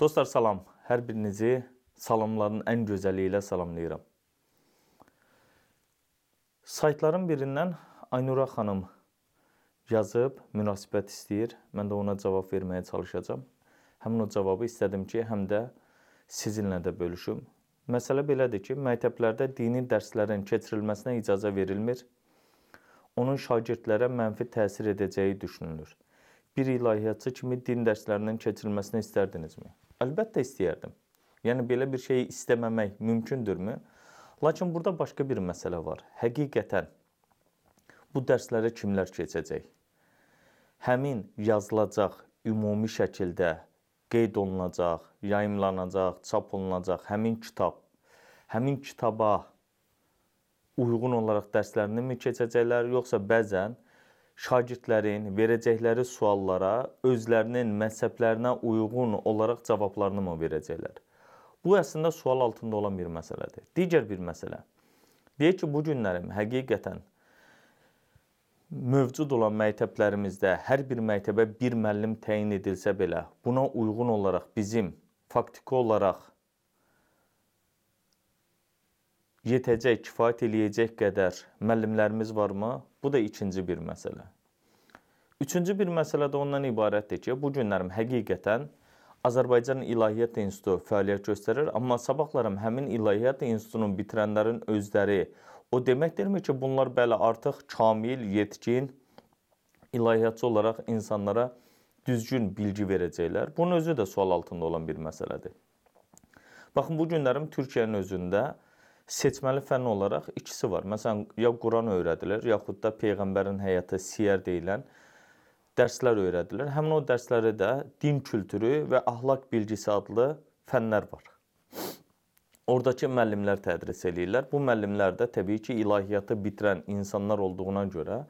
Dostlar salam. Hər birinizi salamların ən gözəli ilə salamlayıram. Saytların birindən Aynura xanım yazıb, münasibət istəyir. Mən də ona cavab verməyə çalışacağam. Həmin o cavabı istədim ki, həm də sizinlə də bölüşüm. Məsələ belədir ki, məktəblərdə dini dərslərin keçirilməsinə icazə verilmir. Onun şagirdlərə mənfi təsir edəcəyi düşünülür. Bir ilahiyyatçı kimi din dərslərinin keçirilməsini istərdinizmi? Əlbəttə istəyərdim. Yəni belə bir şeyi istəməmək mümkündürmü? Lakin burada başqa bir məsələ var. Həqiqətən bu dərslərə kimlər keçəcək? Həmin yazılacaq ümumi şəkildə qeyd olunacaq, yayımlanacaq, çap olunacaq həmin kitab, həmin kitaba uyğun olaraq dərslərini mi keçəcəklər, yoxsa bəzən şagirdlərin verəcəkləri suallara özlərinin məzhəblərinə uyğun olaraq cavablarını mı verəcəklər? Bu əslində sual altında olan bir məsələdir. Digər bir məsələ. Deyək ki, bu günlərim həqiqətən mövcud olan məktəblərimizdə hər bir məktəbə bir müəllim təyin edilsə belə, buna uyğun olaraq bizim faktiki olaraq yetəcək, kifayət eləyəcək qədər müəllimlərimiz varmı? Bu da ikinci bir məsələ. Üçüncü bir məsələ də ondan ibarətdir ki, bu günlərim həqiqətən Azərbaycan İlahiyyat İnstitutu fəaliyyət göstərir, amma sabahlarım həmin İlahiyyat İnstitutunun bitirənlərin özləri o deməkdirmi ki, bunlar bəli artıq kamil, yetkin ilahiyyatçı olaraq insanlara düzgün bilgi verəcəklər. Bunun özü də sual altında olan bir məsələdir. Baxın, bu günlərim Türkiyənin özündə seçməli fənn olaraq ikisi var. Məsələn, ya Quran öyrədilir, yaxud da Peyğəmbərin həyatı siyər deyilən dərslər öyrədilir. Həmin o dərslərə də din kültürü və əxlaq bilgisi adlı fənlər var. Oradakı müəllimlər tədris eləyirlər. Bu müəllimlər də təbii ki, ilahiyyatı bitirən insanlar olduğuna görə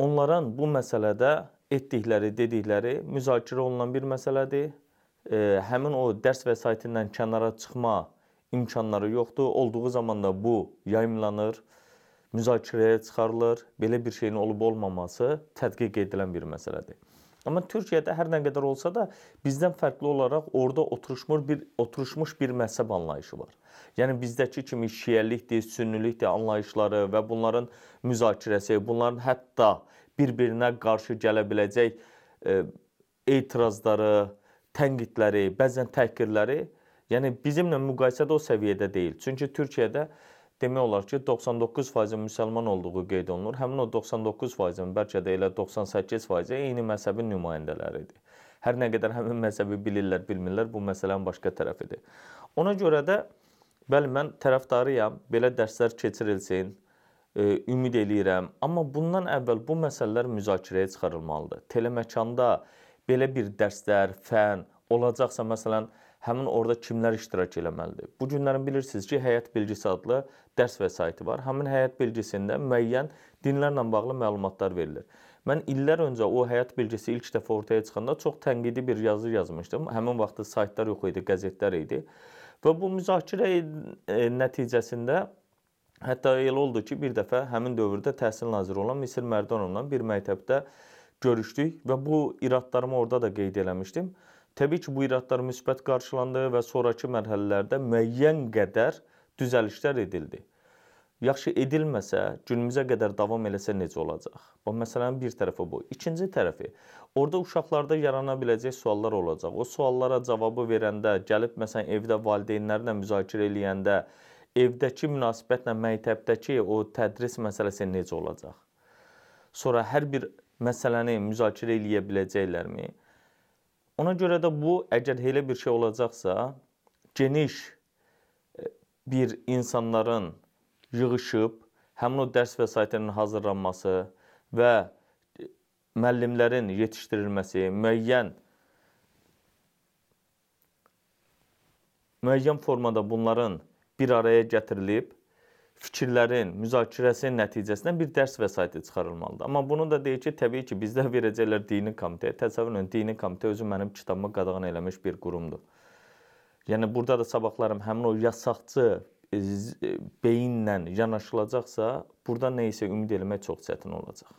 onların bu məsələdə etdikləri, dedikləri müzakirə olunan bir məsələdir. E, həmin o dərs vəsaitindən kənara çıxma imkanları yoxdur. Olduğu zaman da bu yayımlanır, müzakirəyə çıxarılır. Belə bir şeyin olub olmaması tədqiq edilən bir məsələdir. Amma Türkiyədə hər nə qədər olsa da bizdən fərqli olaraq orada oturuşmuş bir oturuşmuş bir məzhəb anlayışı var. Yəni bizdəki kimi şiəlikdir, sünnilikdir anlayışları və bunların müzakirəsi, bunların hətta bir-birinə qarşı gələ biləcək e, etirazları, tənqidləri, bəzən təhqirləri Yəni bizimlə müqayisədə o səviyyədə deyil. Çünki Türkiyədə demək olar ki, 99% müsəlman olduğu qeyd olunur. Həmin o 99%-in bəlkə də elə 98% eyni məzhəbin nümayəndələridir. Hər nə qədər həmin məzhəbi bilirlər, bilmirlər, bu məsələnin başqa tərəfidir. Ona görə də bəli mən tərəfdarıyam, belə dərslər keçirilsin, e, ümid eləyirəm. Amma bundan əvvəl bu məsələlər müzakirəyə çıxarılmalıdır. Teleməkanda belə bir dərslər, fən olacaqsa, məsələn, həmin orada kimlər iştirak eləməlidir? Bu günlərin bilirsiniz ki, həyat bilgisi adlı dərs vəsaiti var. Həmin həyat bilgisində müəyyən dinlərlə bağlı məlumatlar verilir. Mən illər öncə o həyat bilgisi ilk dəfə ortaya çıxanda çox tənqidi bir yazı yazmışdım. Həmin vaxtda saytlar yox idi, qəzetlər idi. Və bu müzakirə e, nəticəsində hətta elə oldu ki, bir dəfə həmin dövrdə təhsil naziri olan Misir Mərdanovla bir məktəbdə görüşdük və bu iradlarımı orada da qeyd eləmişdim. Təbii ki, bu iradlar müsbət qarşılandı və sonrakı mərhələlərdə müəyyən qədər düzəlişlər edildi. Yaxşı edilməsə, günümüzə qədər davam eləsə necə olacaq? Bu məsələnin bir tərəfi bu. İkinci tərəfi, orada uşaqlarda yarana biləcək suallar olacaq. O suallara cavabı verəndə, gəlib məsələn evdə valideynlərlə müzakirə eləyəndə, evdəki münasibətlə məktəbdəki o tədris məsələsi necə olacaq? Sonra hər bir məsələni müzakirə eləyə biləcəklərmi? Ona görə də bu əgər elə bir şey olacaqsa, geniş e, bir insanların yığışıb həmin o dərs vəsaitlərinin hazırlanması və e, müəllimlərin yetişdirilməsi, müəyyən müəyyən formada bunların bir araya gətirilib fikirlərin müzakirəsinin nəticəsində bir dərs vəsaiti çıxarılmalıdır. Amma bunu da deyir ki, təbii ki, bizdə verəcəklər dini komitə. Təsəvvür edin, dini komitə özü mənim kitabımı qadağan eləmiş bir qurumdur. Yəni burada da sabahlarım həmin o yasaqçı e, beyinlə yanaşılacaqsa, burada nə isə ümid eləmək çox çətin olacaq.